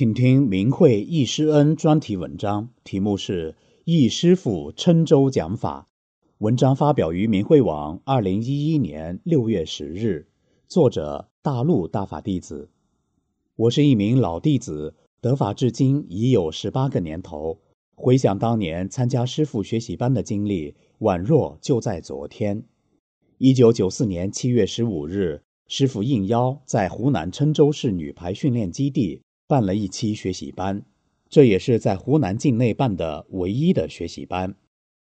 请听明慧易师恩专题文章，题目是《易师傅郴州讲法》。文章发表于明慧网，二零一一年六月十日。作者：大陆大法弟子。我是一名老弟子，得法至今已有十八个年头。回想当年参加师傅学习班的经历，宛若就在昨天。一九九四年七月十五日，师傅应邀在湖南郴州市女排训练基地。办了一期学习班，这也是在湖南境内办的唯一的学习班。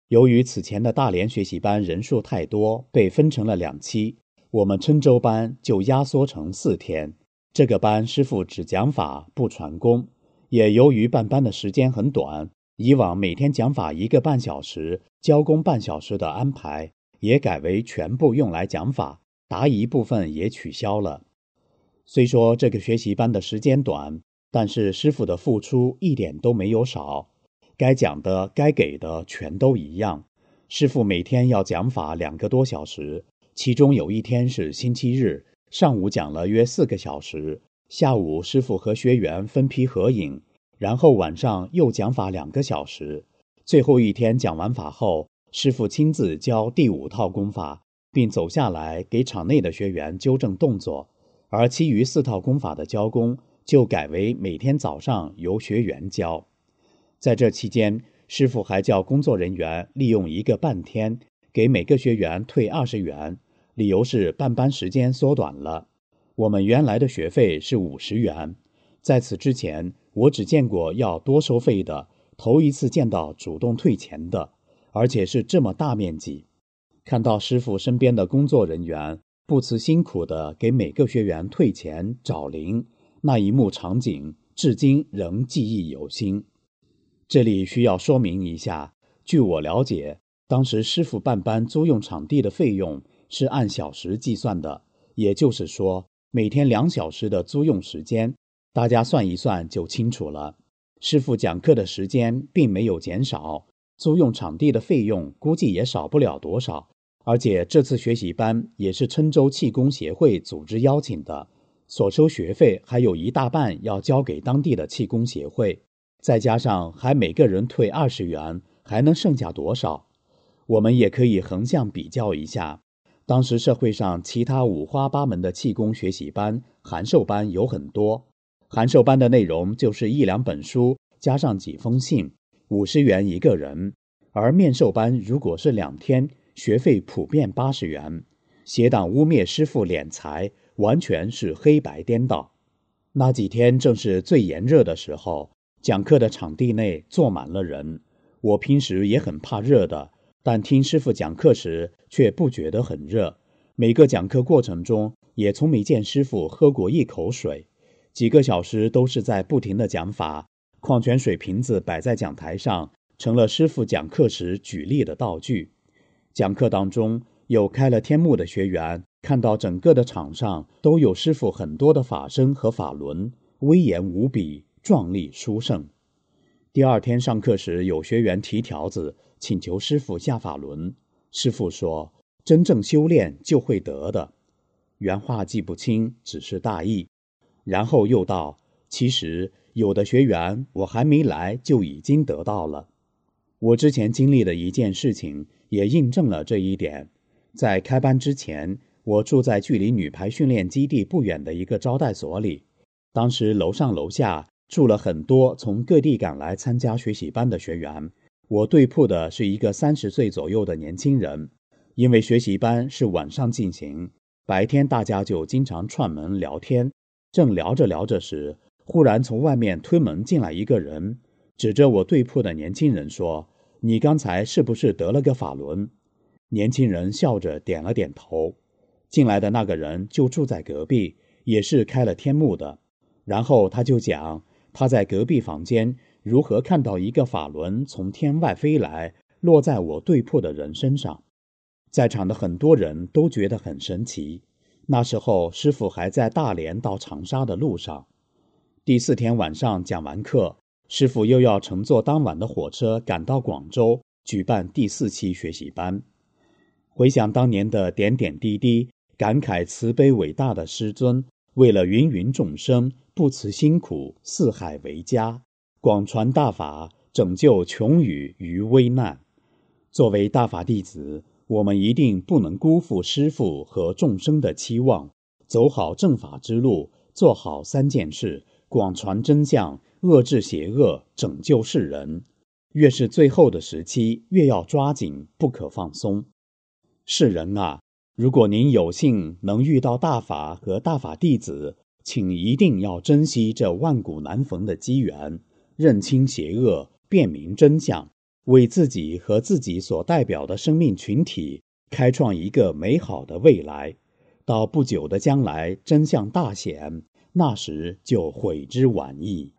由于此前的大连学习班人数太多，被分成了两期，我们郴州班就压缩成四天。这个班师傅只讲法不传功，也由于办班的时间很短，以往每天讲法一个半小时，教功半小时的安排，也改为全部用来讲法，答疑部分也取消了。虽说这个学习班的时间短，但是师傅的付出一点都没有少，该讲的、该给的全都一样。师傅每天要讲法两个多小时，其中有一天是星期日，上午讲了约四个小时，下午师傅和学员分批合影，然后晚上又讲法两个小时。最后一天讲完法后，师傅亲自教第五套功法，并走下来给场内的学员纠正动作，而其余四套功法的教功。就改为每天早上由学员教，在这期间，师傅还叫工作人员利用一个半天给每个学员退二十元，理由是办班时间缩短了。我们原来的学费是五十元，在此之前我只见过要多收费的，头一次见到主动退钱的，而且是这么大面积。看到师傅身边的工作人员不辞辛苦地给每个学员退钱找零。那一幕场景至今仍记忆犹新。这里需要说明一下，据我了解，当时师傅办班租用场地的费用是按小时计算的，也就是说，每天两小时的租用时间，大家算一算就清楚了。师傅讲课的时间并没有减少，租用场地的费用估计也少不了多少。而且这次学习班也是郴州气功协会组织邀请的。所收学费还有一大半要交给当地的气功协会，再加上还每个人退二十元，还能剩下多少？我们也可以横向比较一下。当时社会上其他五花八门的气功学习班、函授班有很多，函授班的内容就是一两本书加上几封信，五十元一个人；而面授班如果是两天，学费普遍八十元。邪党污蔑师傅敛财。完全是黑白颠倒。那几天正是最炎热的时候，讲课的场地内坐满了人。我平时也很怕热的，但听师傅讲课时却不觉得很热。每个讲课过程中，也从没见师傅喝过一口水。几个小时都是在不停的讲法，矿泉水瓶子摆在讲台上，成了师傅讲课时举例的道具。讲课当中，有开了天目的学员。看到整个的场上都有师傅很多的法身和法轮，威严无比，壮丽殊胜。第二天上课时，有学员提条子请求师傅下法轮，师傅说：“真正修炼就会得的。”原话记不清，只是大意。然后又道：“其实有的学员我还没来就已经得到了。”我之前经历的一件事情也印证了这一点。在开班之前。我住在距离女排训练基地不远的一个招待所里，当时楼上楼下住了很多从各地赶来参加学习班的学员。我对铺的是一个三十岁左右的年轻人，因为学习班是晚上进行，白天大家就经常串门聊天。正聊着聊着时，忽然从外面推门进来一个人，指着我对铺的年轻人说：“你刚才是不是得了个法轮？”年轻人笑着点了点头。进来的那个人就住在隔壁，也是开了天幕的。然后他就讲他在隔壁房间如何看到一个法轮从天外飞来，落在我对铺的人身上。在场的很多人都觉得很神奇。那时候师傅还在大连到长沙的路上。第四天晚上讲完课，师傅又要乘坐当晚的火车赶到广州举办第四期学习班。回想当年的点点滴滴。感慨慈悲伟大的师尊，为了芸芸众生，不辞辛苦，四海为家，广传大法，拯救穷语于危难。作为大法弟子，我们一定不能辜负师父和众生的期望，走好正法之路，做好三件事：广传真相，遏制邪恶，拯救世人。越是最后的时期，越要抓紧，不可放松。世人啊！如果您有幸能遇到大法和大法弟子，请一定要珍惜这万古难逢的机缘，认清邪恶，辨明真相，为自己和自己所代表的生命群体开创一个美好的未来。到不久的将来，真相大显，那时就悔之晚矣。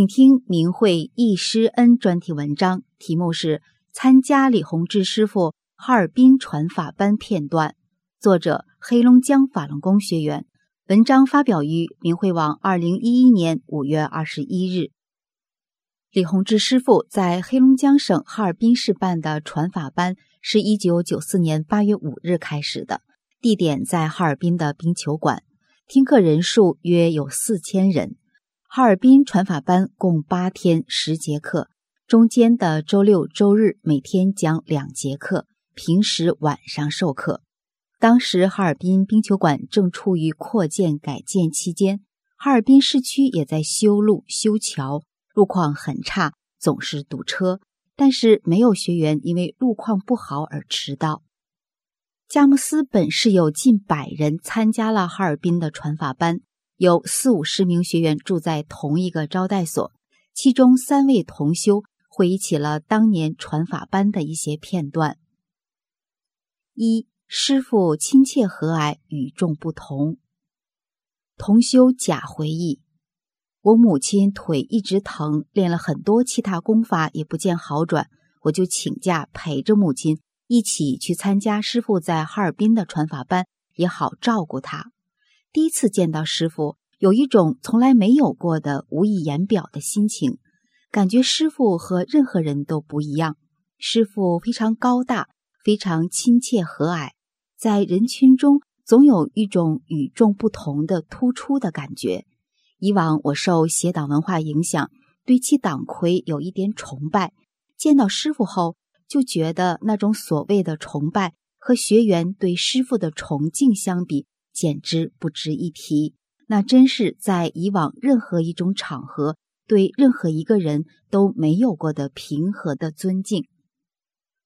请听明慧易师恩专题文章，题目是“参加李洪志师傅哈尔滨传法班片段”，作者黑龙江法轮功学员。文章发表于明慧网，二零一一年五月二十一日。李洪志师傅在黑龙江省哈尔滨市办的传法班，是一九九四年八月五日开始的，地点在哈尔滨的冰球馆，听课人数约有四千人。哈尔滨传法班共八天十节课，中间的周六周日每天讲两节课，平时晚上授课。当时哈尔滨冰球馆正处于扩建改建期间，哈尔滨市区也在修路修桥，路况很差，总是堵车。但是没有学员因为路况不好而迟到。佳木斯本市有近百人参加了哈尔滨的传法班。有四五十名学员住在同一个招待所，其中三位同修回忆起了当年传法班的一些片段。一师傅亲切和蔼，与众不同。同修甲回忆：我母亲腿一直疼，练了很多其他功法也不见好转，我就请假陪着母亲一起去参加师傅在哈尔滨的传法班，也好照顾她。第一次见到师傅，有一种从来没有过的无以言表的心情，感觉师傅和任何人都不一样。师傅非常高大，非常亲切和蔼，在人群中总有一种与众不同的突出的感觉。以往我受邪党文化影响，对其党魁有一点崇拜，见到师傅后，就觉得那种所谓的崇拜和学员对师傅的崇敬相比。简直不值一提，那真是在以往任何一种场合对任何一个人都没有过的平和的尊敬。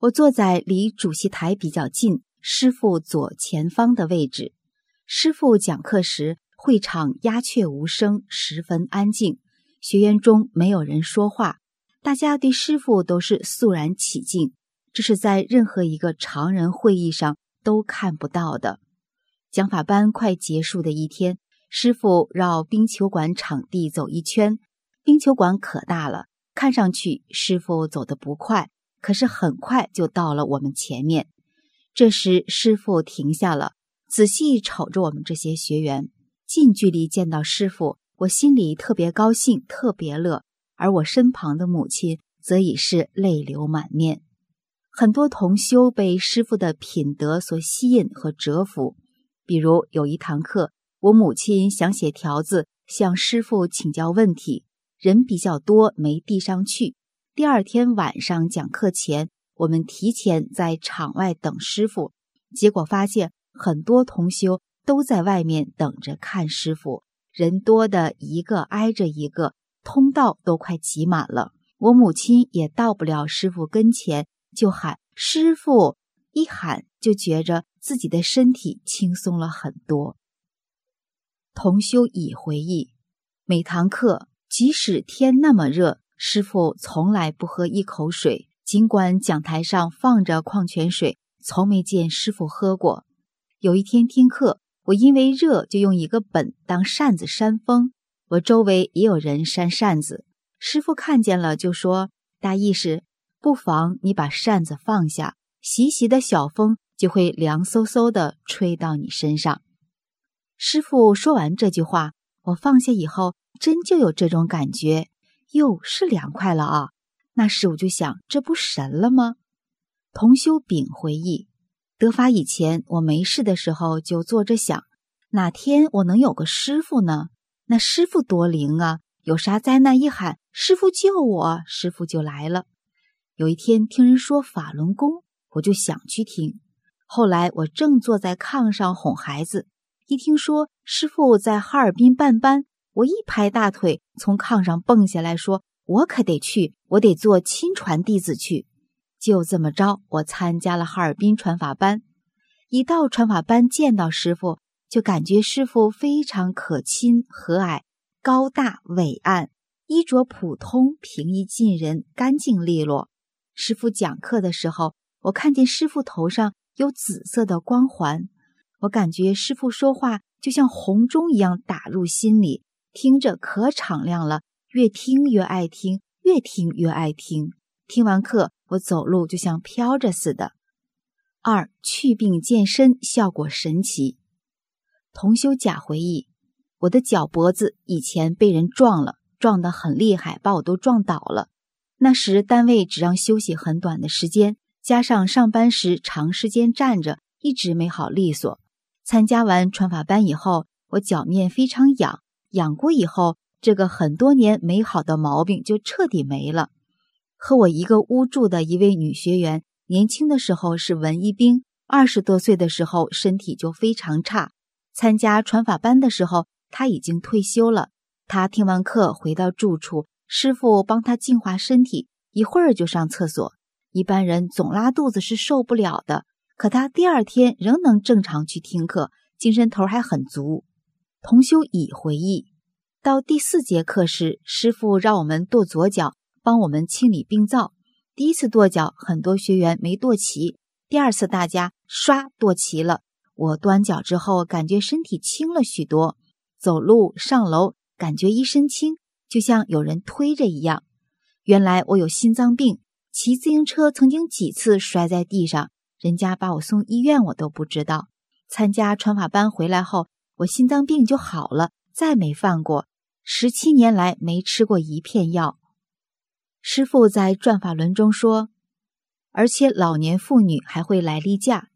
我坐在离主席台比较近、师傅左前方的位置。师傅讲课时，会场鸦雀无声，十分安静，学员中没有人说话，大家对师傅都是肃然起敬，这是在任何一个常人会议上都看不到的。讲法班快结束的一天，师傅绕冰球馆场地走一圈。冰球馆可大了，看上去师傅走得不快，可是很快就到了我们前面。这时，师傅停下了，仔细瞅着我们这些学员。近距离见到师傅，我心里特别高兴，特别乐。而我身旁的母亲则已是泪流满面。很多同修被师傅的品德所吸引和折服。比如有一堂课，我母亲想写条子向师傅请教问题，人比较多没递上去。第二天晚上讲课前，我们提前在场外等师傅，结果发现很多同修都在外面等着看师傅，人多的一个挨着一个，通道都快挤满了。我母亲也到不了师傅跟前，就喊师傅，一喊就觉着自己的身体轻松了很多。同修已回忆，每堂课即使天那么热，师傅从来不喝一口水，尽管讲台上放着矿泉水，从没见师傅喝过。有一天听课，我因为热就用一个本当扇子扇风，我周围也有人扇扇子。师傅看见了，就说：“大意是，不妨你把扇子放下，习习的小风就会凉飕飕的吹到你身上。”师傅说完这句话，我放下以后，真就有这种感觉，哟，是凉快了啊！那时我就想，这不神了吗？同修丙回忆，得法以前，我没事的时候就坐着想，哪天我能有个师傅呢？那师傅多灵啊！有啥灾难一喊“师傅救我”，师傅就来了。有一天听人说法轮功，我就想去听。后来我正坐在炕上哄孩子，一听说师傅在哈尔滨办班，我一拍大腿，从炕上蹦下来，说：“我可得去，我得做亲传弟子去。”就这么着，我参加了哈尔滨传法班。一到传法班，见到师傅，就感觉师傅非常可亲和蔼。高大伟岸，衣着普通，平易近人，干净利落。师傅讲课的时候，我看见师傅头上有紫色的光环，我感觉师傅说话就像红钟一样打入心里，听着可敞亮了，越听越爱听，越听越爱听。听完课，我走路就像飘着似的。二祛病健身效果神奇。同修甲回忆。我的脚脖子以前被人撞了，撞得很厉害，把我都撞倒了。那时单位只让休息很短的时间，加上上班时长时间站着，一直没好利索。参加完传法班以后，我脚面非常痒，痒过以后，这个很多年没好的毛病就彻底没了。和我一个屋住的一位女学员，年轻的时候是文艺兵，二十多岁的时候身体就非常差。参加传法班的时候。他已经退休了。他听完课回到住处，师傅帮他净化身体，一会儿就上厕所。一般人总拉肚子是受不了的，可他第二天仍能正常去听课，精神头还很足。同修乙回忆，到第四节课时，师傅让我们跺左脚，帮我们清理病灶。第一次跺脚，很多学员没跺齐；第二次，大家唰跺齐了。我端脚之后，感觉身体轻了许多。走路上楼，感觉一身轻，就像有人推着一样。原来我有心脏病，骑自行车曾经几次摔在地上，人家把我送医院，我都不知道。参加传法班回来后，我心脏病就好了，再没犯过。十七年来没吃过一片药。师傅在转法轮中说，而且老年妇女还会来例假。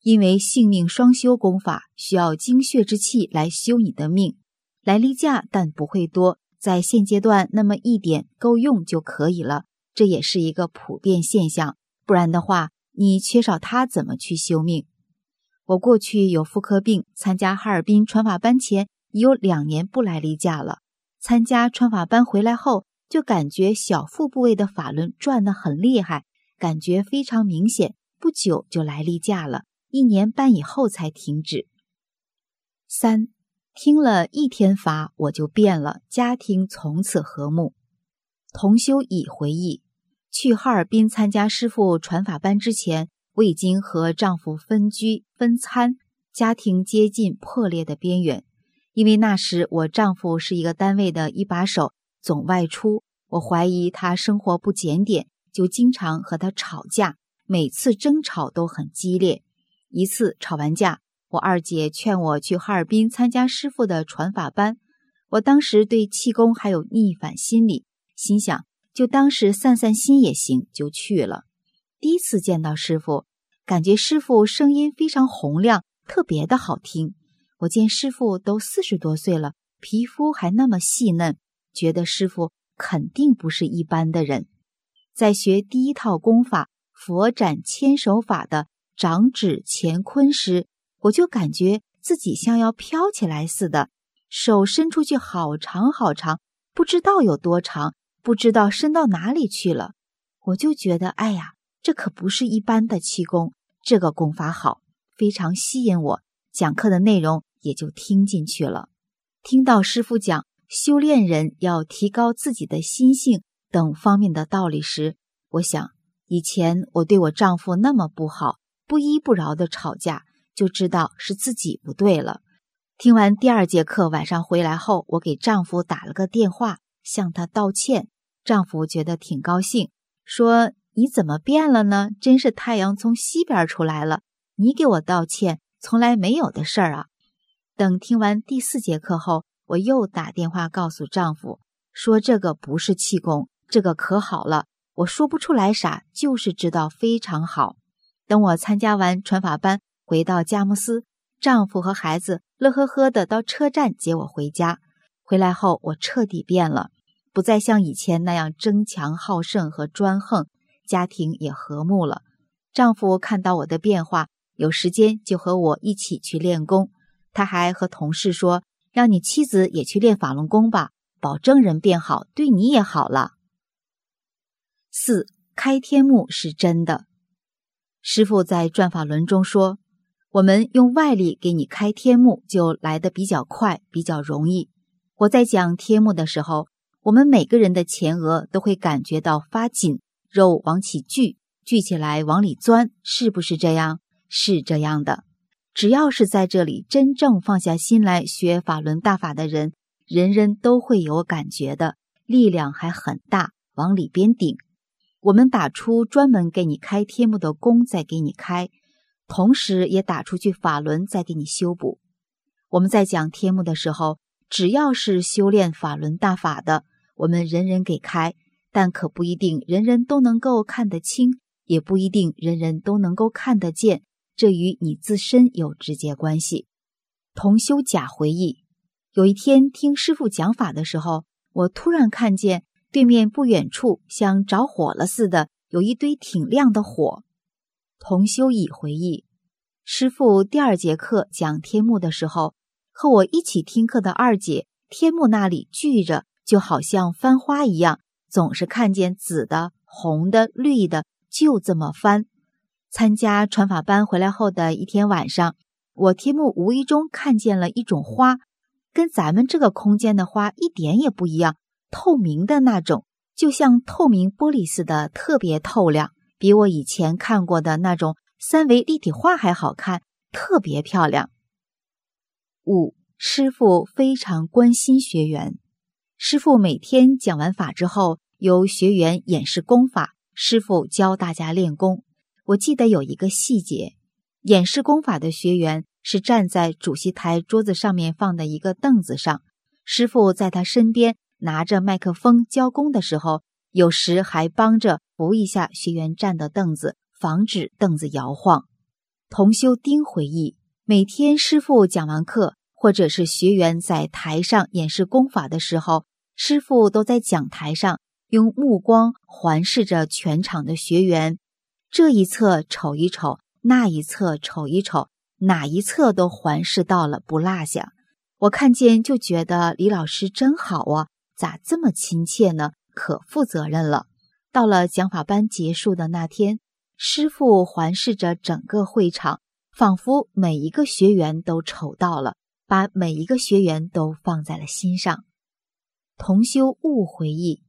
因为性命双修功法需要精血之气来修你的命，来例假但不会多，在现阶段那么一点够用就可以了，这也是一个普遍现象。不然的话，你缺少它怎么去修命？我过去有妇科病，参加哈尔滨传法班前已有两年不来例假了。参加传法班回来后，就感觉小腹部位的法轮转得很厉害，感觉非常明显，不久就来例假了。一年半以后才停止。三听了一天法，我就变了，家庭从此和睦。同修已回忆，去哈尔滨参加师傅传法班之前，我已经和丈夫分居分餐，家庭接近破裂的边缘。因为那时我丈夫是一个单位的一把手，总外出，我怀疑他生活不检点，就经常和他吵架，每次争吵都很激烈。一次吵完架，我二姐劝我去哈尔滨参加师傅的传法班。我当时对气功还有逆反心理，心想就当是散散心也行，就去了。第一次见到师傅，感觉师傅声音非常洪亮，特别的好听。我见师傅都四十多岁了，皮肤还那么细嫩，觉得师傅肯定不是一般的人。在学第一套功法佛展千手法的。掌指乾坤时，我就感觉自己像要飘起来似的，手伸出去好长好长，不知道有多长，不知道伸到哪里去了。我就觉得，哎呀，这可不是一般的气功，这个功法好，非常吸引我。讲课的内容也就听进去了。听到师傅讲修炼人要提高自己的心性等方面的道理时，我想，以前我对我丈夫那么不好，不依不饶的吵架，就知道是自己不对了。听完第二节课，晚上回来后，我给丈夫打了个电话，向他道歉。丈夫觉得挺高兴，说：“你怎么变了呢？真是太阳从西边出来了。你给我道歉，从来没有的事儿啊。”等听完第四节课后，我又打电话告诉丈夫，说：“这个不是气功，这个可好了。我说不出来啥，就是知道非常好。”等我参加完传法班，回到佳木斯。丈夫和孩子乐呵呵的到车站接我回家。回来后，我彻底变了，不再像以前那样争强好胜和专横，家庭也和睦了。丈夫看到我的变化，有时间就和我一起去练功。他还和同事说：“让你妻子也去练法轮功吧，保证人变好，对你也好了。”四开天目是真的。师傅在转法轮中说。我们用外力给你开天目，就来的比较快，比较容易。我在讲天目的时候，我们每个人的前额都会感觉到发紧，肉往起聚，聚起来往里钻，是不是这样？是这样的。只要是在这里真正放下心来学法轮大法的人，人人都会有感觉的，力量还很大，往里边顶。我们打出专门给你开天目的功，再给你开。同时也打出去法轮，再给你修补。我们在讲天目的时候，只要是修炼法轮大法的，我们人人给开，但可不一定人人都能够看得清，也不一定人人都能够看得见，这与你自身有直接关系。同修甲回忆，有一天听师傅讲法的时候，我突然看见对面不远处像着火了似的，有一堆挺亮的火。同修乙回忆，师傅第二节课讲天目的时候，和我一起听课的二姐，天目那里聚着，就好像翻花一样，总是看见紫的、红的、绿的，就这么翻。参加传法班回来后的一天晚上，我天目无意中看见了一种花，跟咱们这个空间的花一点也不一样，透明的那种，就像透明玻璃似的，特别透亮。比我以前看过的那种三维立体画还好看，特别漂亮。五师傅非常关心学员，师傅每天讲完法之后，由学员演示功法，师傅教大家练功。我记得有一个细节，演示功法的学员是站在主席台桌子上面放的一个凳子上，师傅在他身边拿着麦克风教功的时候。有时还帮着扶一下学员站的凳子，防止凳子摇晃。同修丁回忆，每天师傅讲完课，或者是学员在台上演示功法的时候，师傅都在讲台上用目光环视着全场的学员，这一侧瞅一瞅，那一侧瞅一瞅，哪一侧都环视到了，不落下。我看见就觉得李老师真好啊，咋这么亲切呢？可负责任了。到了讲法班结束的那天，师傅环视着整个会场，仿佛每一个学员都瞅到了，把每一个学员都放在了心上。同修悟回忆，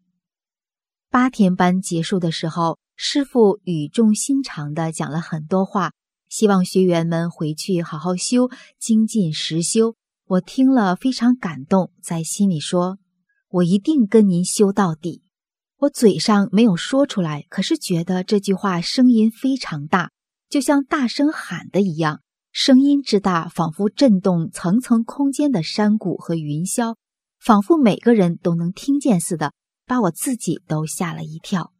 八天班结束的时候，师傅语重心长的讲了很多话，希望学员们回去好好修，精进实修。我听了非常感动，在心里说。我一定跟您修到底。我嘴上没有说出来，可是觉得这句话声音非常大，就像大声喊的一样。声音之大，仿佛震动层层空间的山谷和云霄，仿佛每个人都能听见似的，把我自己都吓了一跳。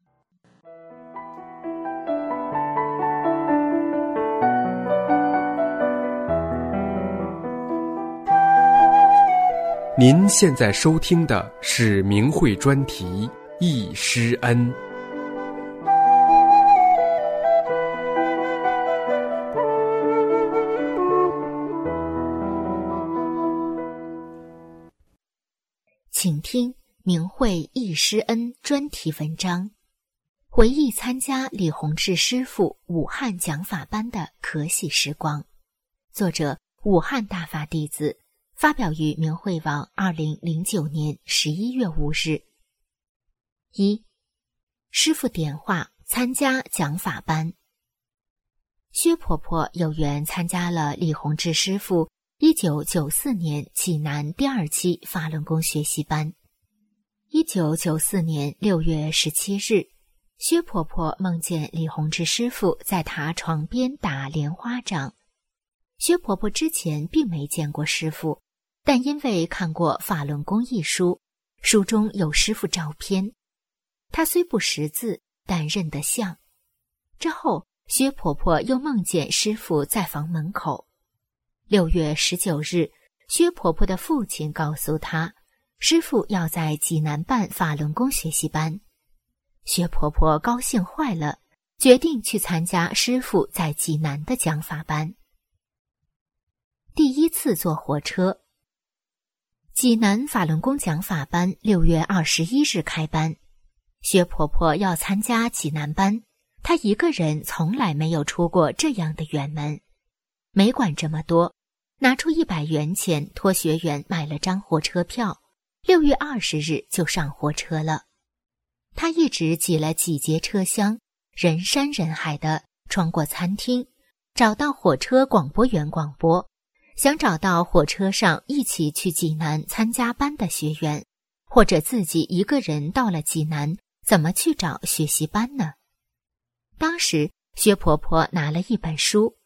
您现在收听的是明慧专题《易师恩》。请听明慧忆师恩专题文章，回忆参加李洪志师傅武汉讲法班的可喜时光。作者：武汉大法弟子，发表于明慧网，二零零九年十一月五日。一，师傅点化参加讲法班。薛婆婆有缘参加了李洪志师傅一九九四年济南第二期法轮功学习班。一九九四年六月十七日，薛婆婆梦见李洪志师傅在她床边打莲花掌。薛婆婆之前并没见过师傅，但因为看过《法轮功》一书，书中有师傅照片，她虽不识字，但认得像。之后，薛婆婆又梦见师傅在房门口。六月十九日，薛婆婆的父亲告诉她。师傅要在济南办法轮功学习班，薛婆婆高兴坏了，决定去参加师傅在济南的讲法班。第一次坐火车，济南法轮功讲法班六月二十一日开班，薛婆婆要参加济南班，她一个人从来没有出过这样的远门，没管这么多，拿出一百元钱托学员买了张火车票。六月二十日就上火车了，他一直挤了几节车厢，人山人海的穿过餐厅，找到火车广播员广播，想找到火车上一起去济南参加班的学员，或者自己一个人到了济南，怎么去找学习班呢？当时薛婆婆拿了一本书，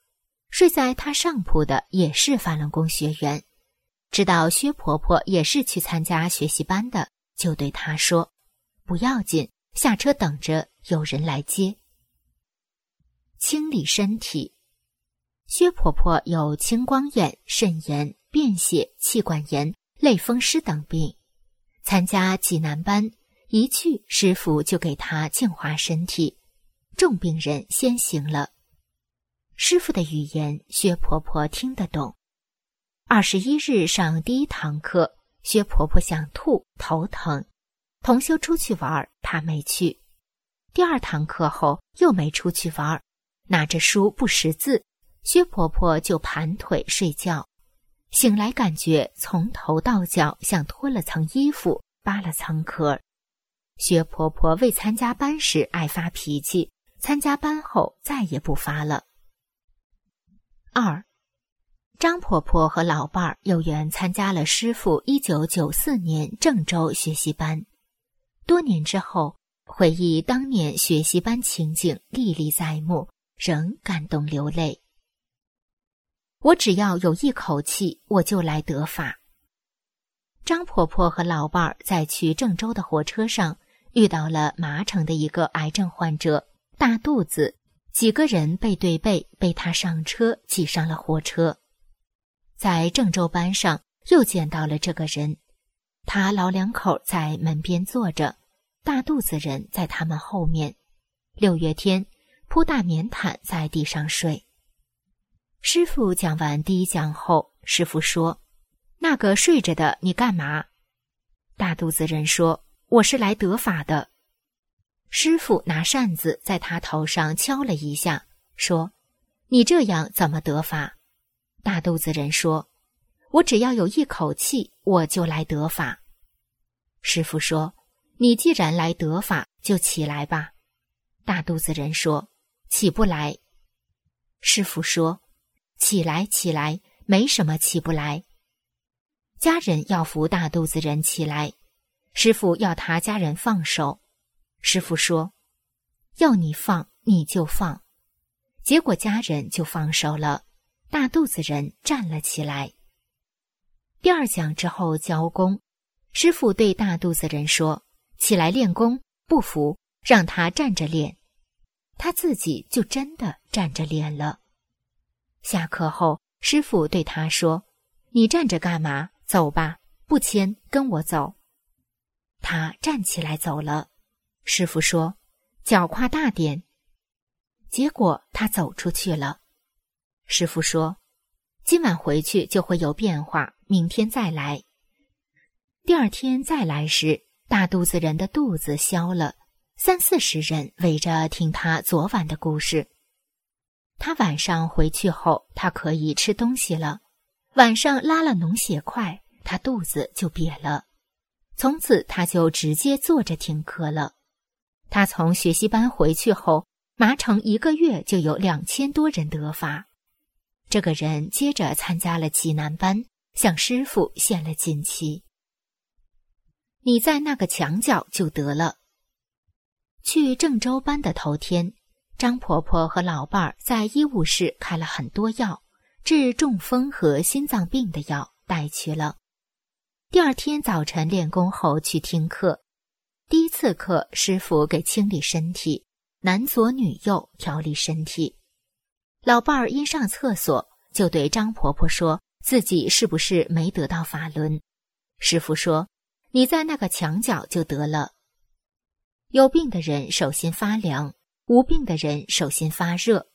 睡在她上铺的也是法轮功学员。知道薛婆婆也是去参加学习班的，就对她说：“不要紧，下车等着，有人来接。”清理身体，薛婆婆有青光眼、肾炎、便血、气管炎、类风湿等病，参加济南班一去，师傅就给她净化身体，重病人先行了。师傅的语言，薛婆婆听得懂。二十一日上第一堂课，薛婆婆想吐，头疼。同修出去玩，她没去。第二堂课后又没出去玩，拿着书不识字，薛婆婆就盘腿睡觉。醒来感觉从头到脚像脱了层衣服，扒了层壳。薛婆婆未参加班时爱发脾气，参加班后再也不发了。二。张婆婆和老伴儿有缘参加了师傅一九九四年郑州学习班，多年之后回忆当年学习班情景，历历在目，仍感动流泪。我只要有一口气，我就来得法。张婆婆和老伴儿在去郑州的火车上遇到了麻城的一个癌症患者，大肚子，几个人背对背背他上车，挤上了火车。在郑州班上又见到了这个人，他老两口在门边坐着，大肚子人在他们后面。六月天铺大棉毯在地上睡。师傅讲完第一讲后，师傅说：“那个睡着的你干嘛？”大肚子人说：“我是来得法的。”师傅拿扇子在他头上敲了一下，说：“你这样怎么得法？”大肚子人说：“我只要有一口气，我就来得法。”师傅说：“你既然来得法，就起来吧。”大肚子人说：“起不来。”师傅说：“起来，起来，没什么起不来。”家人要扶大肚子人起来，师傅要他家人放手。师傅说：“要你放，你就放。”结果家人就放手了。大肚子人站了起来。第二讲之后交工，师傅对大肚子人说：“起来练功，不服让他站着练。”他自己就真的站着练了。下课后，师傅对他说：“你站着干嘛？走吧，不签，跟我走。”他站起来走了。师傅说：“脚跨大点。”结果他走出去了。师傅说：“今晚回去就会有变化，明天再来。”第二天再来时，大肚子人的肚子消了，三四十人围着听他昨晚的故事。他晚上回去后，他可以吃东西了。晚上拉了脓血块，他肚子就瘪了。从此他就直接坐着听课了。他从学习班回去后，麻城一个月就有两千多人得法。这个人接着参加了济南班，向师傅献了锦旗。你在那个墙角就得了。去郑州班的头天，张婆婆和老伴儿在医务室开了很多药，治中风和心脏病的药带去了。第二天早晨练功后去听课，第一次课师傅给清理身体，男左女右调理身体。老伴儿因上厕所，就对张婆婆说自己是不是没得到法轮。师傅说。你在那个墙角就得了。有病的人手心发凉，无病的人手心发热。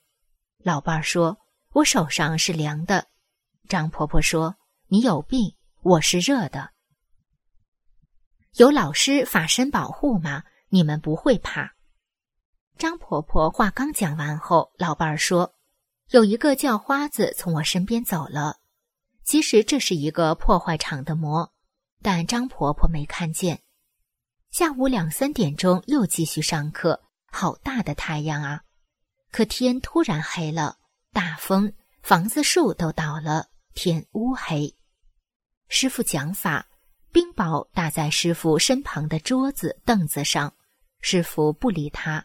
老伴儿说：“我手上是凉的。”张婆婆说：“你有病，我是热的。”有老师法身保护吗？你们不会怕。张婆婆话刚讲完后，老伴儿说：“有一个叫花子从我身边走了。其实这是一个破坏场的魔。”但张婆婆没看见。下午两三点钟又继续上课，好大的太阳啊！可天突然黑了，大风，房子树都倒了，天乌黑。师傅讲法，冰雹打在师傅身旁的桌子凳子上，师傅不理他。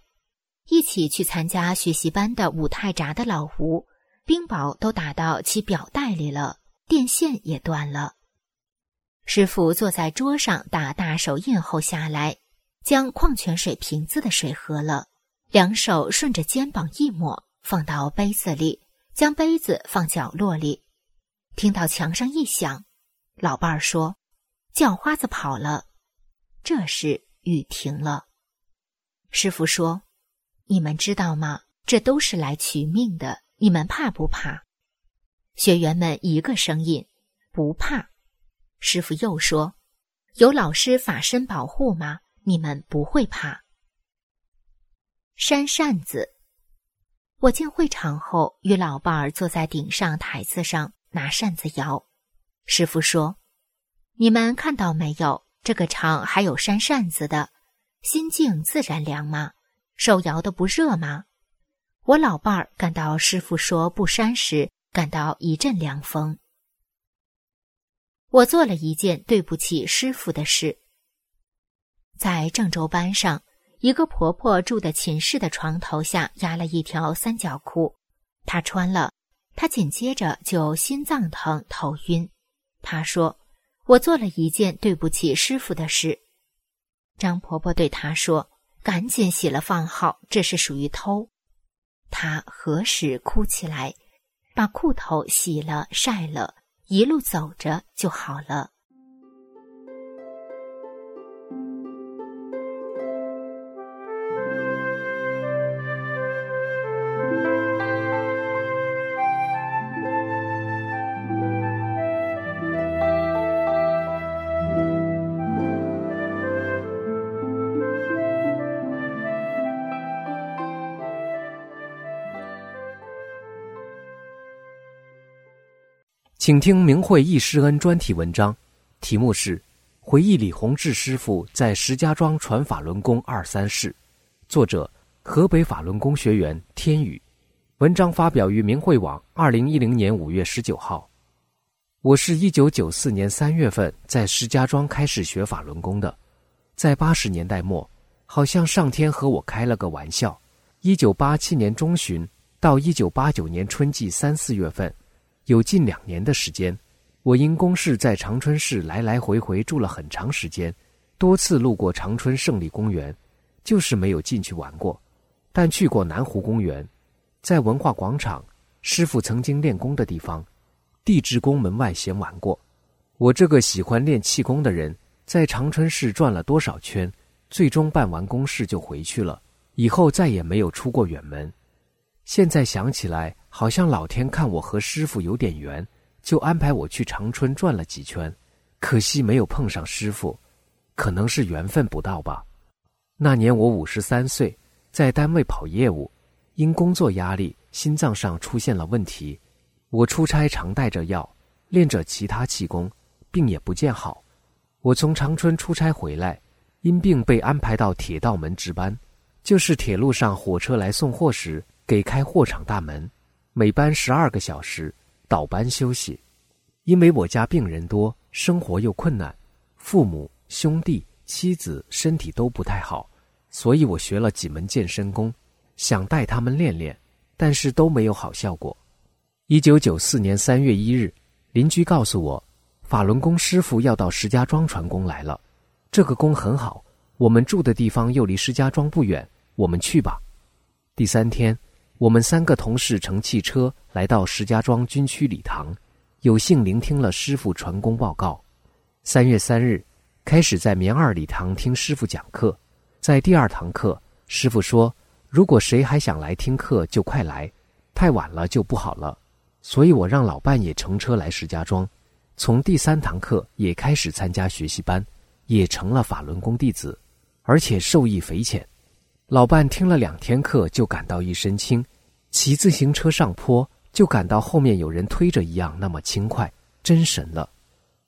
一起去参加学习班的武太闸的老吴，冰雹都打到其表带里了，电线也断了。师傅坐在桌上打大手印后下来，将矿泉水瓶子的水喝了，两手顺着肩膀一抹，放到杯子里，将杯子放角落里。听到墙上一响，老伴儿说：“叫花子跑了。”这时雨停了。师傅说：“你们知道吗？这都是来取命的，你们怕不怕？”学员们一个声音：“不怕。”师傅又说：“有老师法身保护吗？你们不会怕。”扇扇子。我进会场后，与老伴儿坐在顶上台子上拿扇子摇。师傅说：“你们看到没有？这个场还有扇扇子的，心静自然凉吗？手摇的不热吗？”我老伴儿感到师傅说不扇时，感到一阵凉风。我做了一件对不起师傅的事。在郑州班上，一个婆婆住的寝室的床头下压了一条三角裤，她穿了，她紧接着就心脏疼、头晕。她说：“我做了一件对不起师傅的事。”张婆婆对她说：“赶紧洗了放好，这是属于偷。”他何时哭起来，把裤头洗了晒了。一路走着就好了。请听明慧易师恩专题文章，题目是《回忆李洪志师傅在石家庄传法轮功二三事》，作者河北法轮功学员天宇。文章发表于明慧网，二零一零年五月十九号。我是一九九四年三月份在石家庄开始学法轮功的，在八十年代末，好像上天和我开了个玩笑。一九八七年中旬到一九八九年春季三四月份。有近两年的时间，我因公事在长春市来来回回住了很长时间，多次路过长春胜利公园，就是没有进去玩过。但去过南湖公园，在文化广场，师傅曾经练功的地方，地质宫门外闲玩过。我这个喜欢练气功的人，在长春市转了多少圈，最终办完公事就回去了，以后再也没有出过远门。现在想起来。好像老天看我和师傅有点缘，就安排我去长春转了几圈，可惜没有碰上师傅。可能是缘分不到吧。那年我五十三岁，在单位跑业务，因工作压力，心脏上出现了问题。我出差常带着药，练着其他气功，病也不见好。我从长春出差回来，因病被安排到铁道门值班，就是铁路上火车来送货时给开货场大门，每班十二个小时，倒班休息。因为我家病人多，生活又困难，父母、兄弟、妻子身体都不太好，所以我学了几门健身功，想带他们练练，但是都没有好效果。一九九四年三月一日，邻居告诉我。法轮功师傅要到石家庄传功来了，这个功很好，我们住的地方又离石家庄不远，我们去吧。第三天，我们三个同事乘汽车来到石家庄军区礼堂，有幸聆听了师傅传功报告。三月三日，开始在棉二礼堂听师傅讲课，在第二堂课，师傅说：“如果谁还想来听课，就快来，太晚了就不好了。”所以我让老伴也乘车来石家庄。从第三堂课也开始参加学习班，也成了法轮功弟子，而且受益匪浅。老伴听了两天课就感到一身轻，骑自行车上坡就感到后面有人推着一样那么轻快，真神了。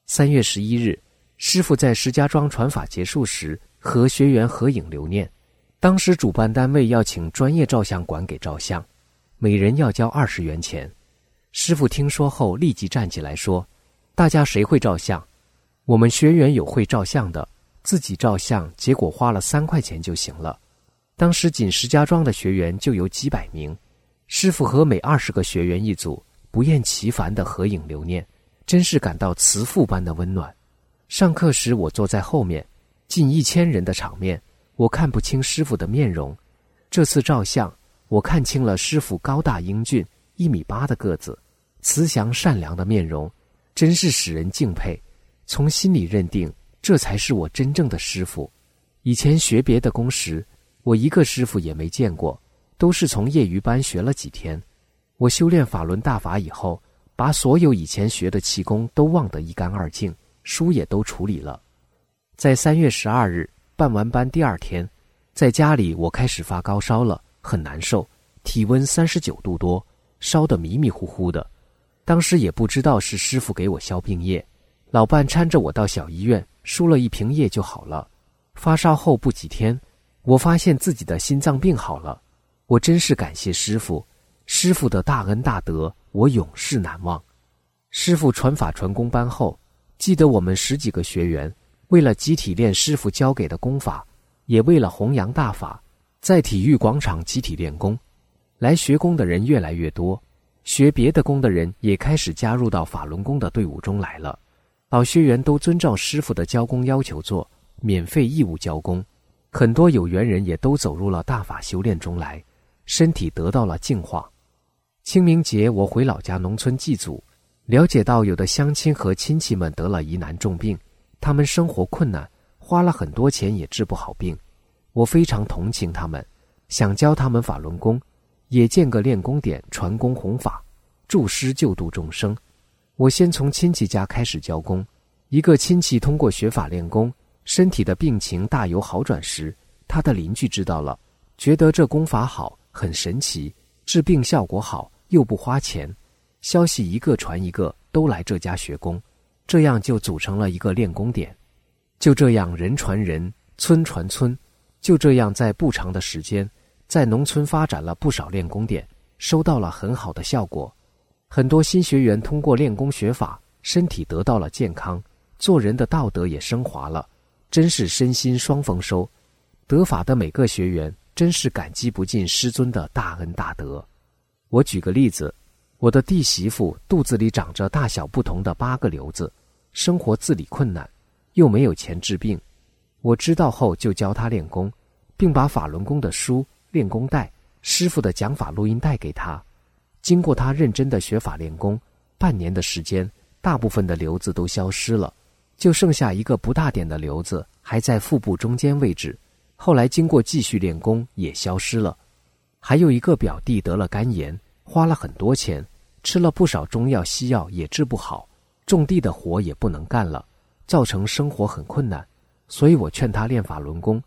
三月十一日，师傅在石家庄传法结束时和学员合影留念，当时主办单位要请专业照相馆给照相，每人要交二十元钱。师傅听说后立即站起来说。大家谁会照相？我们学员有会照相的，自己照相，结果花了三块钱就行了。当时仅石家庄的学员就有几百名，师傅和每二十个学员一组，不厌其烦的合影留念，真是感到慈父般的温暖。上课时我坐在后面，近一千人的场面，我看不清师傅的面容。这次照相，我看清了师傅高大英俊，一米八的个子，慈祥善良的面容。真是使人敬佩，从心里认定这才是我真正的师傅。以前学别的功时，我一个师傅也没见过，都是从业余班学了几天。我修炼法轮大法以后，把所有以前学的气功都忘得一干二净，书也都处理了。在三月十二日办完班第二天，在家里我开始发高烧了，很难受，体温三十九度多，烧得迷迷糊糊的。当时也不知道是师傅给我消病液，老伴搀着我到小医院输了一瓶液就好了。发烧后不几天，我发现自己的心脏病好了。我真是感谢师傅，师傅的大恩大德，我永世难忘。师傅传法传功班后，记得我们十几个学员为了集体练师傅教给的功法，也为了弘扬大法，在体育广场集体练功。来学功的人越来越多。学别的功的人也开始加入到法轮功的队伍中来了，老学员都遵照师傅的教功要求做，免费义务教功，很多有缘人也都走入了大法修炼中来，身体得到了净化。清明节我回老家农村祭祖，了解到有的乡亲和亲戚们得了疑难重病，他们生活困难，花了很多钱也治不好病，我非常同情他们，想教他们法轮功。也建个练功点，传功弘法，助师救度众生。我先从亲戚家开始教功。一个亲戚通过学法练功，身体的病情大有好转时，他的邻居知道了，觉得这功法好，很神奇，治病效果好，又不花钱。消息一个传一个，都来这家学功，这样就组成了一个练功点。就这样人传人，村传村，就这样在不长的时间。在农村发展了不少练功点，收到了很好的效果。很多新学员通过练功学法，身体得到了健康，做人的道德也升华了，真是身心双丰收。得法的每个学员真是感激不尽师尊的大恩大德。我举个例子，我的弟媳妇肚子里长着大小不同的八个瘤子，生活自理困难，又没有钱治病。我知道后就教她练功，并把法轮功的书。练功带、师傅的讲法录音带给他，经过他认真的学法练功，半年的时间，大部分的瘤子都消失了，就剩下一个不大点的瘤子还在腹部中间位置。后来经过继续练功也消失了。还有一个表弟得了肝炎，花了很多钱，吃了不少中药西药也治不好，种地的活也不能干了，造成生活很困难，所以我劝他练法轮功。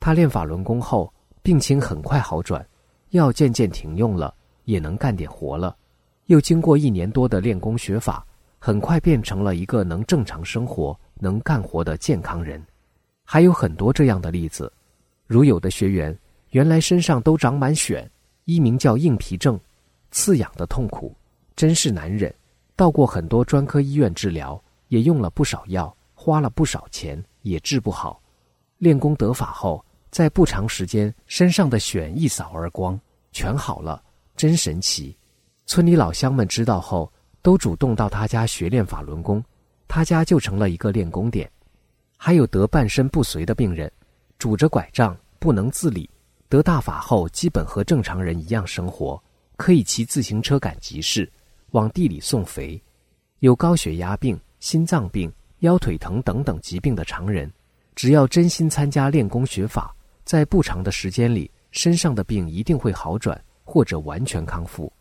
他练法轮功后，病情很快好转，药渐渐停用了，也能干点活了。又经过一年多的练功学法，很快变成了一个能正常生活、能干活的健康人。还有很多这样的例子，如有的学员原来身上都长满癣，一名叫硬皮症，刺痒的痛苦，真是难忍。到过很多专科医院治疗，也用了不少药，花了不少钱，也治不好。练功得法后，在不长时间，身上的癣一扫而光，全好了，真神奇。村里老乡们知道后，都主动到他家学练法轮功，他家就成了一个练功点。还有得半身不遂的病人，拄着拐杖不能自理，得大法后基本和正常人一样生活，可以骑自行车赶集市，往地里送肥。有高血压病、心脏病、腰腿疼等等疾病的常人，只要真心参加练功学法，在不长的时间里，身上的病一定会好转或者完全康复。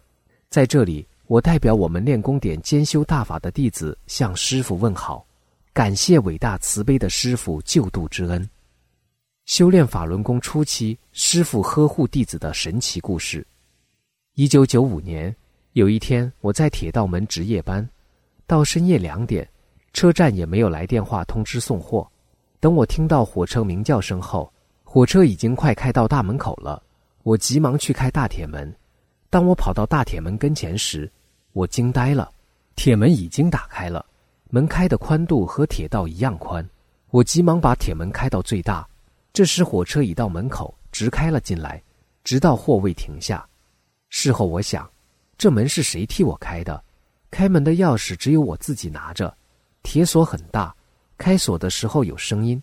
在这里，我代表我们练功点兼修大法的弟子向师傅问好。感谢伟大慈悲的师傅救度之恩。修炼法轮功初期，师傅呵护弟子的神奇故事。一九九五年，有一天我在铁道门值夜班，到深夜两点，车站也没有来电话通知送货。等我听到火车鸣叫声后，火车已经快开到大门口了。我急忙去开大铁门。当我跑到大铁门跟前时，我惊呆了，铁门已经打开了。门开的宽度和铁道一样宽，我急忙把铁门开到最大。这时火车已到门口，直开了进来，直到货位停下。事后我想，这门是谁替我开的？开门的钥匙只有我自己拿着，铁锁很大，开锁的时候有声音，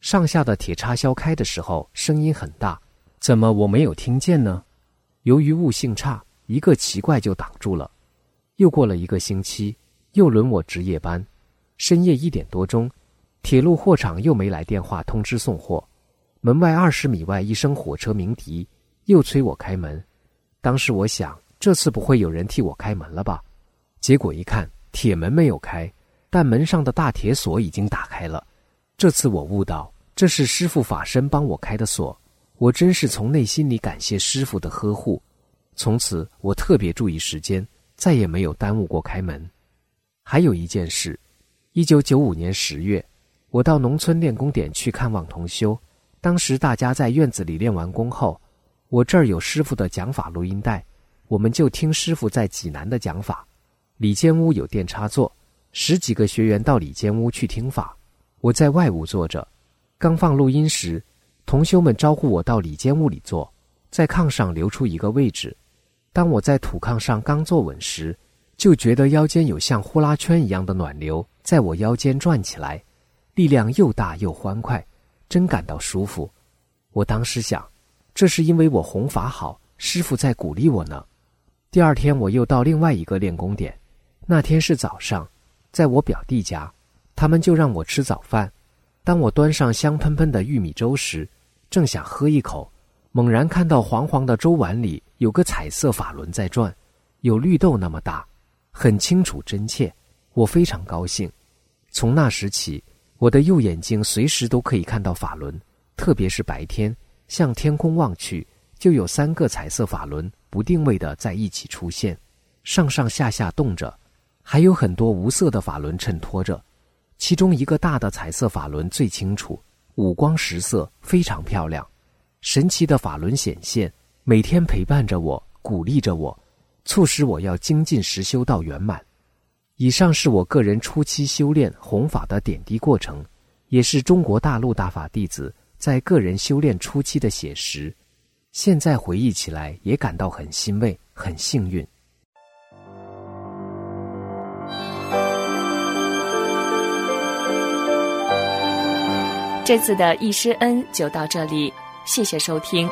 上下的铁插销开的时候声音很大，怎么我没有听见呢？由于悟性差，一个奇怪就挡住了。又过了一个星期。又轮我值夜班，深夜一点多钟，铁路货场又没来电话通知送货。门外二十米外一声火车鸣笛，又催我开门。当时我想，这次不会有人替我开门了吧？结果一看，铁门没有开，但门上的大铁锁已经打开了。这次我悟到，这是师傅法身帮我开的锁。我真是从内心里感谢师傅的呵护。从此，我特别注意时间，再也没有耽误过开门。还有一件事，一九九五年十月，我到农村练功点去看望同修。当时大家在院子里练完功后，我这儿有师傅的讲法录音带，我们就听师傅在济南的讲法。里间屋有电插座，十几个学员到里间屋去听法，我在外屋坐着。刚放录音时，同修们招呼我到里间屋里坐，在炕上留出一个位置。当我在土炕上刚坐稳时，就觉得腰间有像呼啦圈一样的暖流在我腰间转起来，力量又大又欢快，真感到舒服。我当时想，这是因为我弘法好，师傅在鼓励我呢。第二天我又到另外一个练功点，那天是早上，在我表弟家，他们就让我吃早饭。当我端上香喷喷的玉米粥时，正想喝一口，猛然看到黄黄的粥碗里有个彩色法轮在转，有绿豆那么大。很清楚真切，我非常高兴。从那时起，我的右眼睛随时都可以看到法轮，特别是白天，向天空望去，就有三个彩色法轮不定位的在一起出现，上上下下动着，还有很多无色的法轮衬托着。其中一个大的彩色法轮最清楚，五光十色，非常漂亮。神奇的法轮显现，每天陪伴着我，鼓励着我。促使我要精进实修到圆满。以上是我个人初期修炼弘法的点滴过程，也是中国大陆大法弟子在个人修炼初期的写实。现在回忆起来，也感到很欣慰，很幸运。这次的易师恩就到这里，谢谢收听。